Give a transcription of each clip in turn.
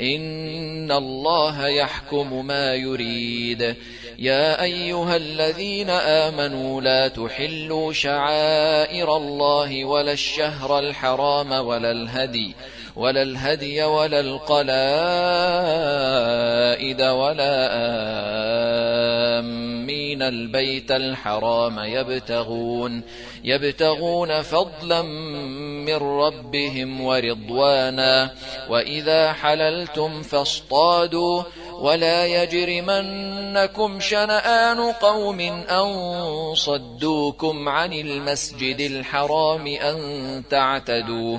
ان الله يحكم ما يريد. يا ايها الذين امنوا لا تحلوا شعائر الله ولا الشهر الحرام ولا الهدي ولا الهدي ولا القلائد ولا آمين البيت الحرام يبتغون يبتغون فضلا من ربهم ورضوانا وإذا حللتم فاصطادوا ولا يجرمنكم شنآن قوم أن صدوكم عن المسجد الحرام أن تعتدوا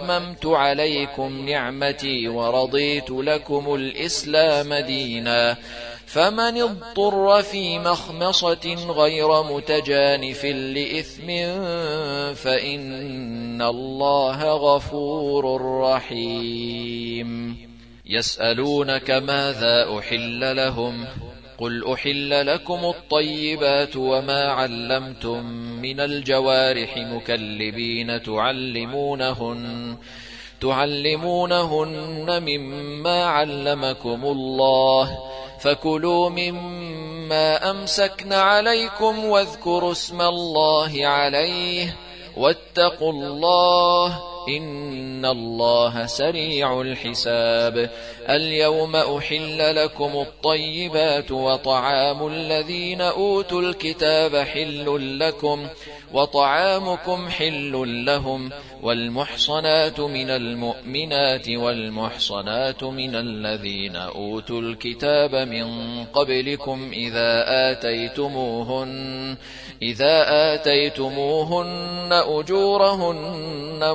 وأتممت عليكم نعمتي ورضيت لكم الإسلام دينا. فمن اضطر في مخمصة غير متجانف لإثم فإن الله غفور رحيم. يسألونك ماذا أحل لهم؟ قل أحل لكم الطيبات وما علمتم من الجوارح مكلبين تعلمونهن تعلمونهن مما علمكم الله فكلوا مما أمسكن عليكم واذكروا اسم الله عليه واتقوا الله إن الله سريع الحساب اليوم أحل لكم الطيبات وطعام الذين أوتوا الكتاب حل لكم وطعامكم حل لهم والمحصنات من المؤمنات والمحصنات من الذين أوتوا الكتاب من قبلكم إذا آتيتموهن إذا آتيتموهن أجورهن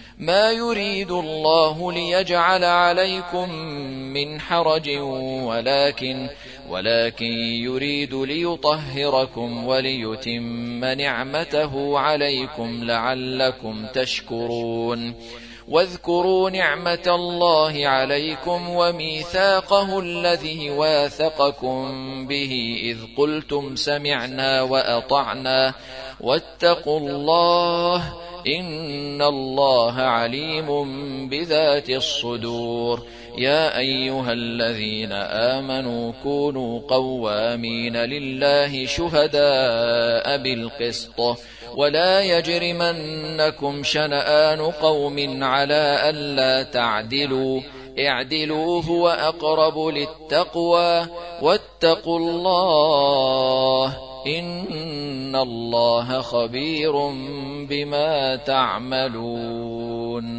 ما يريد الله ليجعل عليكم من حرج ولكن ولكن يريد ليطهركم وليتم نعمته عليكم لعلكم تشكرون. واذكروا نعمة الله عليكم وميثاقه الذي واثقكم به إذ قلتم سمعنا وأطعنا. واتقوا الله إن الله عليم بذات الصدور يا أيها الذين آمنوا كونوا قوامين لله شهداء بالقسط ولا يجرمنكم شنآن قوم على ألا تعدلوا اعدلوا هو أقرب للتقوى واتقوا الله إن الله خبير بما تعملون.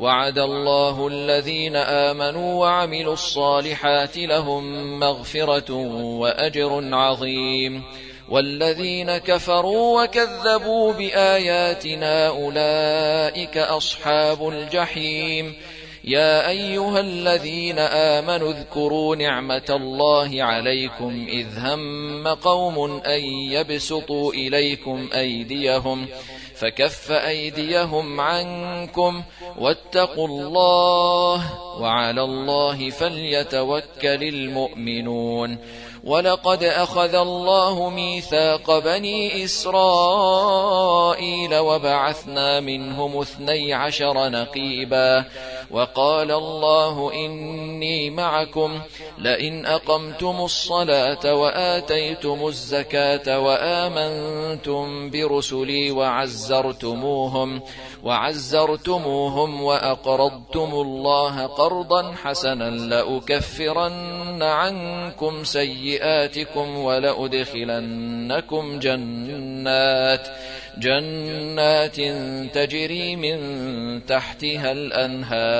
وعد الله الذين آمنوا وعملوا الصالحات لهم مغفرة وأجر عظيم. والذين كفروا وكذبوا بآياتنا أولئك أصحاب الجحيم. يا أيها الذين آمنوا اذكروا نعمة الله عليكم إذ هم قوم أن يبسطوا إليكم أيديهم فكف أيديهم عنكم واتقوا الله وعلى الله فليتوكل المؤمنون ولقد أخذ الله ميثاق بني إسرائيل وبعثنا منهم اثني عشر نقيبا وقال الله إني معكم لئن أقمتم الصلاة وآتيتم الزكاة وآمنتم برسلي وعزرتموهم وعزرتموهم وأقرضتم الله قرضا حسنا لأكفرن عنكم سيئاتكم ولأدخلنكم جنات جنات تجري من تحتها الأنهار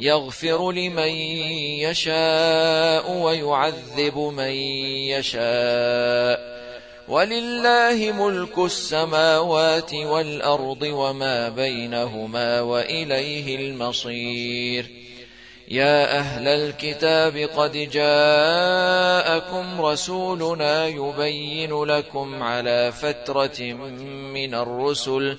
يغفر لمن يشاء ويعذب من يشاء. ولله ملك السماوات والأرض وما بينهما وإليه المصير. يا أهل الكتاب قد جاءكم رسولنا يبين لكم على فترة من الرسل أن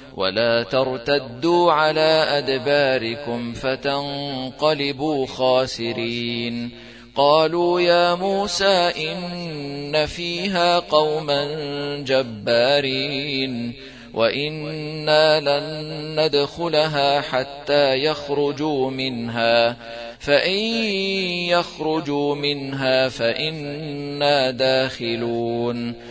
ولا ترتدوا على أدباركم فتنقلبوا خاسرين. قالوا يا موسى إن فيها قوما جبارين وإنا لن ندخلها حتى يخرجوا منها. فإن يخرجوا منها فإنا داخلون.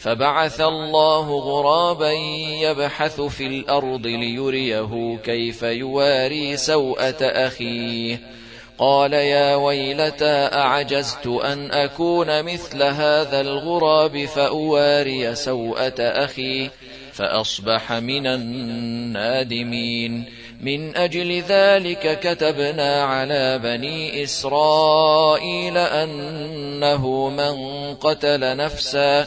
فبعث الله غرابا يبحث في الأرض ليريه كيف يواري سوءة أخيه. قال يا ويلتى أعجزت أن أكون مثل هذا الغراب فأواري سوءة أخي فأصبح من النادمين. من أجل ذلك كتبنا على بني إسرائيل أنه من قتل نفسا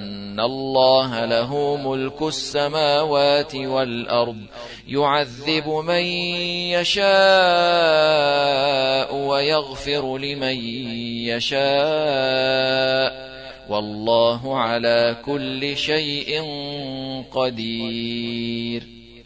الله له ملك السماوات والأرض يعذب من يشاء ويغفر لمن يشاء. والله على كل شيء قدير.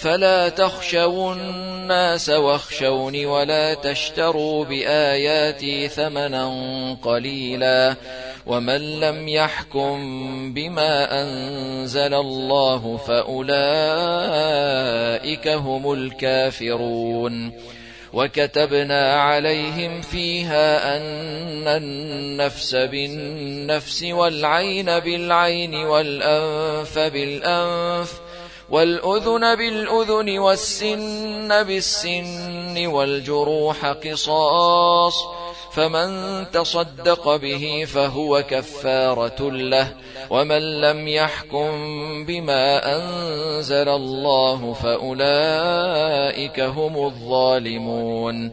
فلا تخشوا الناس واخشوني ولا تشتروا بآياتي ثمنا قليلا ومن لم يحكم بما أنزل الله فأولئك هم الكافرون وكتبنا عليهم فيها أن النفس بالنفس والعين بالعين والأنف بالأنف والأذن بالأذن والسن بالسن والجروح قصاص فمن تصدق به فهو كفارة له ومن لم يحكم بما أنزل الله فأولئك هم الظالمون.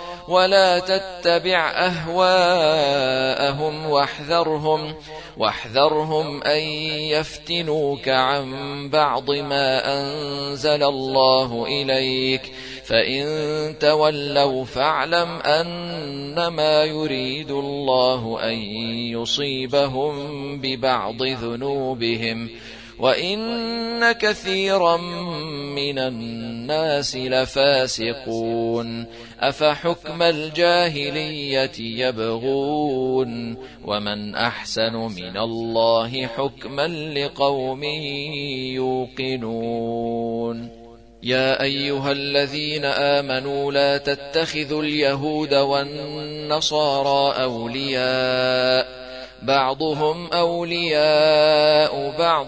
ولا تتبع أهواءهم واحذرهم واحذرهم أن يفتنوك عن بعض ما أنزل الله إليك. فإن تولوا فاعلم أنما يريد الله أن يصيبهم ببعض ذنوبهم. وإن كثيرا من الناس لفاسقون أفحكم الجاهلية يبغون ومن أحسن من الله حكما لقوم يوقنون يا أيها الذين آمنوا لا تتخذوا اليهود والنصارى أولياء بعضهم أولياء بعض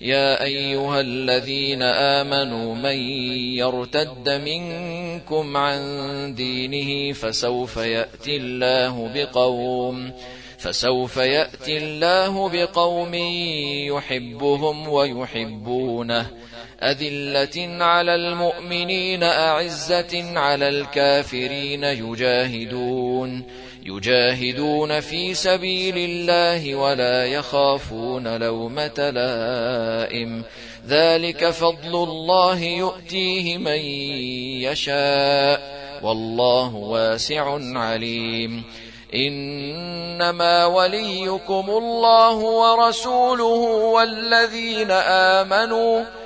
يا أيها الذين آمنوا من يرتد منكم عن دينه فسوف يأتي الله بقوم فسوف يأتي الله بقوم يحبهم ويحبونه أذلة على المؤمنين أعزة على الكافرين يجاهدون يجاهدون في سبيل الله ولا يخافون لومة لائم. ذلك فضل الله يؤتيه من يشاء. والله واسع عليم. إنما وليكم الله ورسوله والذين آمنوا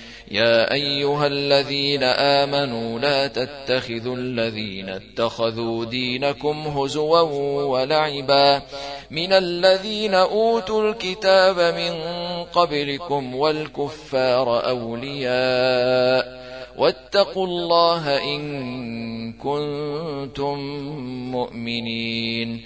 يا أيها الذين آمنوا لا تتخذوا الذين اتخذوا دينكم هزوا ولعبا من الذين أوتوا الكتاب من قبلكم والكفار أولياء واتقوا الله إن كنتم مؤمنين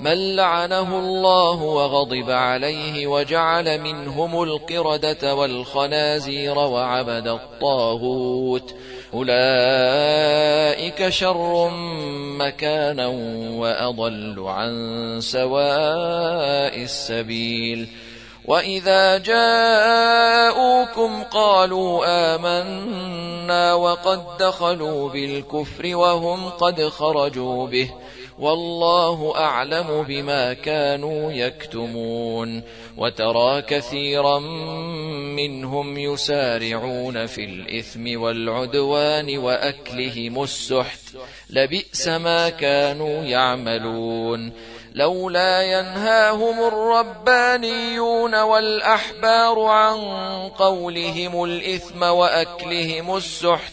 من لعنه الله وغضب عليه وجعل منهم القردة والخنازير وعبد الطاغوت. أولئك شر مكانا وأضل عن سواء السبيل. وإذا جاءوكم قالوا آمنا وقد دخلوا بالكفر وهم قد خرجوا به. والله أعلم بما كانوا يكتمون وترى كثيرا منهم يسارعون في الإثم والعدوان وأكلهم السحت. لبئس ما كانوا يعملون. لولا ينهاهم الربانيون والأحبار عن قولهم الإثم وأكلهم السحت.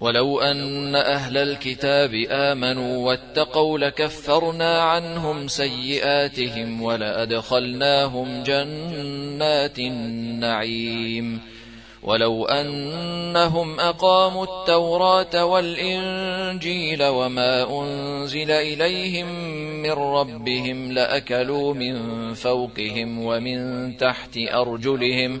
ولو أن أهل الكتاب آمنوا واتقوا لكفرنا عنهم سيئاتهم ولأدخلناهم جنات النعيم. ولو أنهم أقاموا التوراة والإنجيل وما أنزل إليهم من ربهم لأكلوا من فوقهم ومن تحت أرجلهم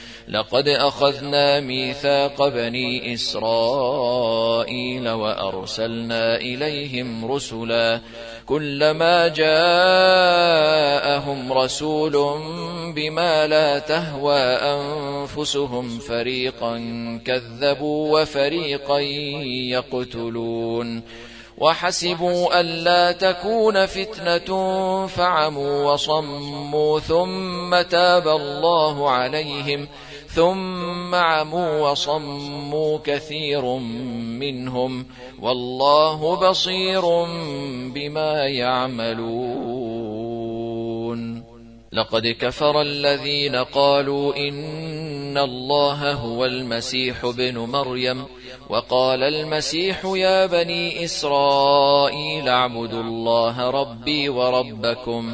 لقد أخذنا ميثاق بني إسرائيل وأرسلنا إليهم رسلا كلما جاءهم رسول بما لا تهوى أنفسهم فريقا كذبوا وفريقا يقتلون وحسبوا ألا تكون فتنة فعموا وصموا ثم تاب الله عليهم ثم عموا وصموا كثير منهم والله بصير بما يعملون. لقد كفر الذين قالوا إن الله هو المسيح بن مريم وقال المسيح يا بني إسرائيل اعبدوا الله ربي وربكم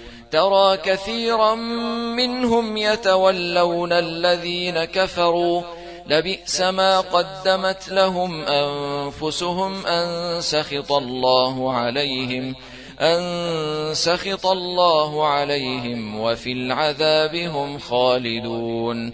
ترى كثيرا منهم يتولون الذين كفروا. لبئس ما قدمت لهم أنفسهم أن سخط الله عليهم أن سخط الله عليهم وفي العذاب هم خالدون.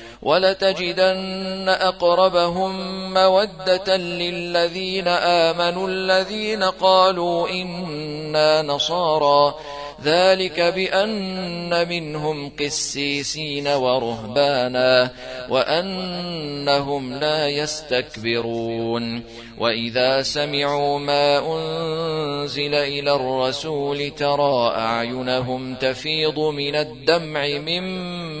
ولتجدن أقربهم مودة للذين آمنوا الذين قالوا إنا نصارى. ذلك بأن منهم قسيسين ورهبانا وأنهم لا يستكبرون. وإذا سمعوا ما أنزل إلى الرسول ترى أعينهم تفيض من الدمع مما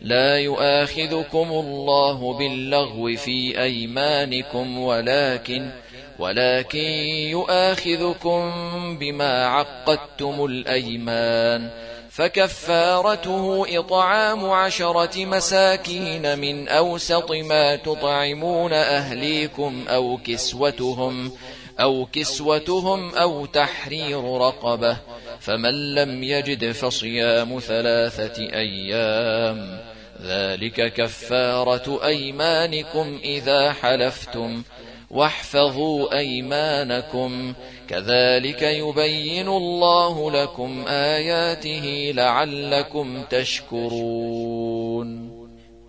لا يؤاخذكم الله باللغو في أيمانكم ولكن ولكن يؤاخذكم بما عقدتم الأيمان. فكفارته إطعام عشرة مساكين من أوسط ما تطعمون أهليكم أو كسوتهم. كسوتهم أو تحرير رقبة فمن لم يجد فصيام ثلاثة أيام. ذلك كفارة أيمانكم إذا حلفتم. واحفظوا أيمانكم. كذلك يبين الله لكم آياته لعلكم تشكرون.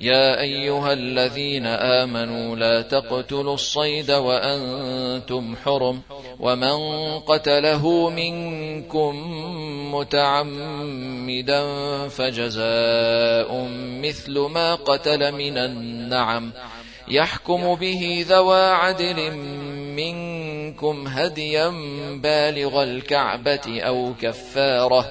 يا أيها الذين آمنوا لا تقتلوا الصيد وأنتم حرم ومن قتله منكم متعمدا فجزاء مثل ما قتل من النعم يحكم به ذوى عدل منكم هديا بالغ الكعبة أو كفارة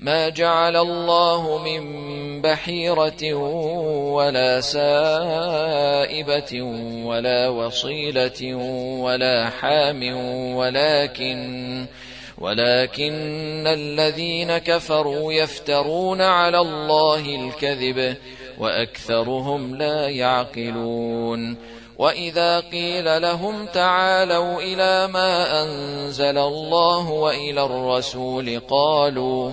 ما جعل الله من بحيرة ولا سائبة ولا وصيلة ولا حام ولكن ولكن الذين كفروا يفترون على الله الكذب واكثرهم لا يعقلون. واذا قيل لهم تعالوا إلى ما انزل الله والى الرسول قالوا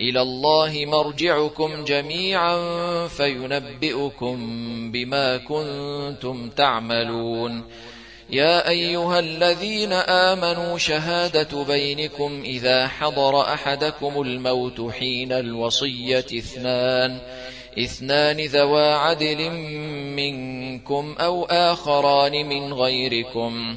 إلى الله مرجعكم جميعا فينبئكم بما كنتم تعملون. يا أيها الذين آمنوا شهادة بينكم إذا حضر أحدكم الموت حين الوصية اثنان اثنان ذوا عدل منكم أو آخران من غيركم.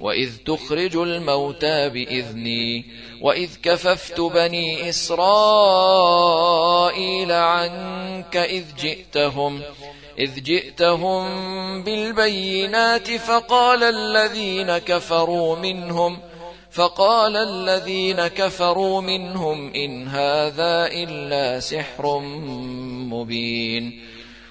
وإذ تخرج الموتى بإذني وإذ كففت بني إسرائيل عنك إذ جئتهم إذ جئتهم بالبينات فقال الذين كفروا منهم فقال الذين كفروا منهم إن هذا إلا سحر مبين.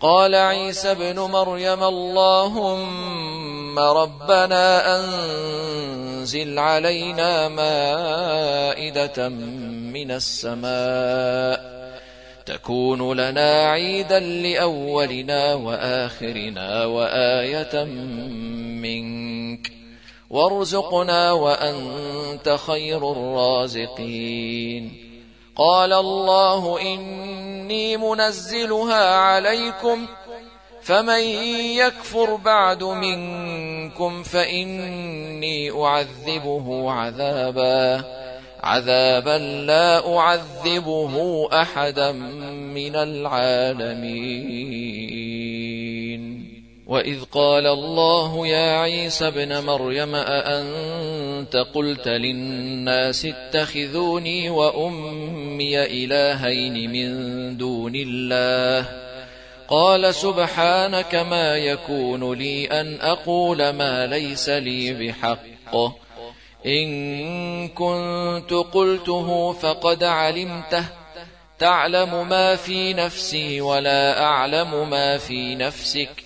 قال عيسى ابن مريم اللهم ربنا أنزل علينا مائدة من السماء تكون لنا عيدا لأولنا وآخرنا وآية منك وارزقنا وأنت خير الرازقين قال الله إني منزلها عليكم فمن يكفر بعد منكم فإني أعذبه عذابا عذابا لا أعذبه أحدا من العالمين. وإذ قال الله يا عيسى ابن مريم أأنت قلت للناس اتخذوني وأمي إلهين من دون الله قال سبحانك ما يكون لي أن أقول ما ليس لي بحق إن كنت قلته فقد علمته تعلم ما في نفسي ولا أعلم ما في نفسك